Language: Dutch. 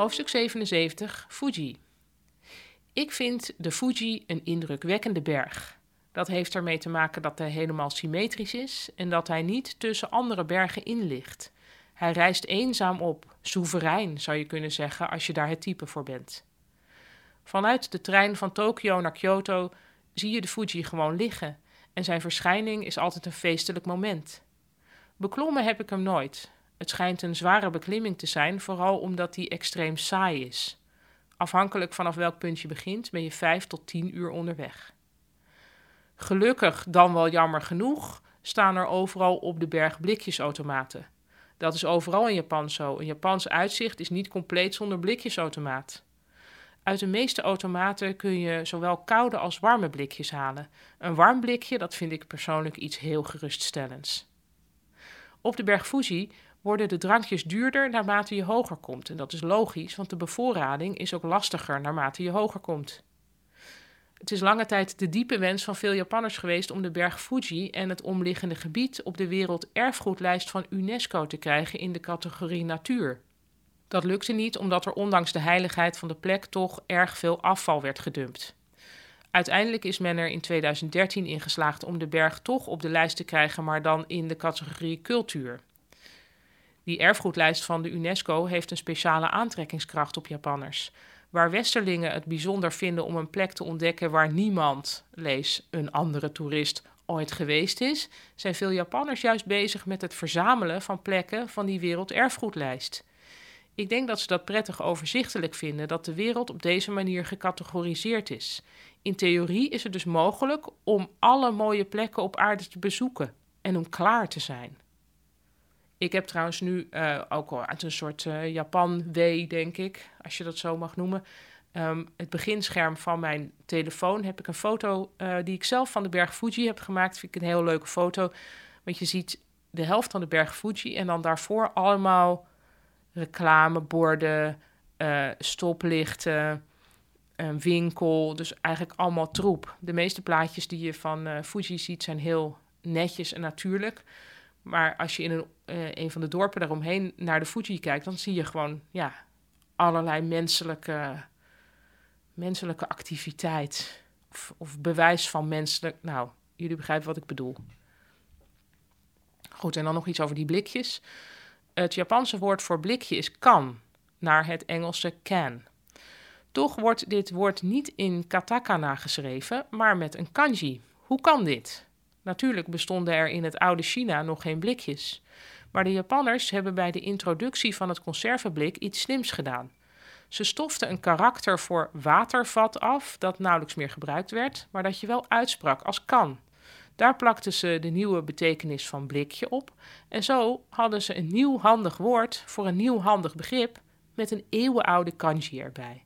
Hoofdstuk 77 Fuji. Ik vind de Fuji een indrukwekkende berg. Dat heeft ermee te maken dat hij helemaal symmetrisch is en dat hij niet tussen andere bergen in ligt. Hij reist eenzaam op, soeverein zou je kunnen zeggen als je daar het type voor bent. Vanuit de trein van Tokio naar Kyoto zie je de Fuji gewoon liggen en zijn verschijning is altijd een feestelijk moment. Beklommen heb ik hem nooit. Het schijnt een zware beklimming te zijn, vooral omdat die extreem saai is. Afhankelijk vanaf welk punt je begint, ben je vijf tot tien uur onderweg. Gelukkig, dan wel jammer genoeg, staan er overal op de berg blikjesautomaten. Dat is overal in Japan zo. Een Japans uitzicht is niet compleet zonder blikjesautomaat. Uit de meeste automaten kun je zowel koude als warme blikjes halen. Een warm blikje, dat vind ik persoonlijk iets heel geruststellends. Op de berg Fuji worden de drankjes duurder naarmate je hoger komt. En dat is logisch, want de bevoorrading is ook lastiger naarmate je hoger komt. Het is lange tijd de diepe wens van veel Japanners geweest om de berg Fuji en het omliggende gebied op de werelderfgoedlijst van UNESCO te krijgen in de categorie natuur. Dat lukte niet omdat er ondanks de heiligheid van de plek toch erg veel afval werd gedumpt. Uiteindelijk is men er in 2013 in geslaagd om de berg toch op de lijst te krijgen, maar dan in de categorie cultuur. Die erfgoedlijst van de UNESCO heeft een speciale aantrekkingskracht op Japanners. Waar Westerlingen het bijzonder vinden om een plek te ontdekken waar niemand, lees een andere toerist, ooit geweest is, zijn veel Japanners juist bezig met het verzamelen van plekken van die werelderfgoedlijst. Ik denk dat ze dat prettig overzichtelijk vinden dat de wereld op deze manier gecategoriseerd is. In theorie is het dus mogelijk om alle mooie plekken op aarde te bezoeken en om klaar te zijn. Ik heb trouwens nu uh, ook al uit een soort uh, Japan-W, denk ik, als je dat zo mag noemen. Um, het beginscherm van mijn telefoon heb ik een foto uh, die ik zelf van de berg Fuji heb gemaakt. Vind ik een heel leuke foto. Want je ziet de helft van de berg Fuji en dan daarvoor allemaal reclameborden, stoplichten, een winkel. Dus eigenlijk allemaal troep. De meeste plaatjes die je van Fuji ziet zijn heel netjes en natuurlijk. Maar als je in een, uh, een van de dorpen daaromheen naar de Fuji kijkt, dan zie je gewoon ja, allerlei menselijke, menselijke activiteit. Of, of bewijs van menselijk. Nou, jullie begrijpen wat ik bedoel. Goed, en dan nog iets over die blikjes. Het Japanse woord voor blikje is kan, naar het Engelse can. Toch wordt dit woord niet in katakana geschreven, maar met een kanji. Hoe kan dit? Natuurlijk bestonden er in het oude China nog geen blikjes. Maar de Japanners hebben bij de introductie van het conserveblik iets slims gedaan. Ze stoften een karakter voor watervat af dat nauwelijks meer gebruikt werd, maar dat je wel uitsprak als kan. Daar plakten ze de nieuwe betekenis van blikje op en zo hadden ze een nieuw handig woord voor een nieuw handig begrip met een eeuwenoude kanji erbij.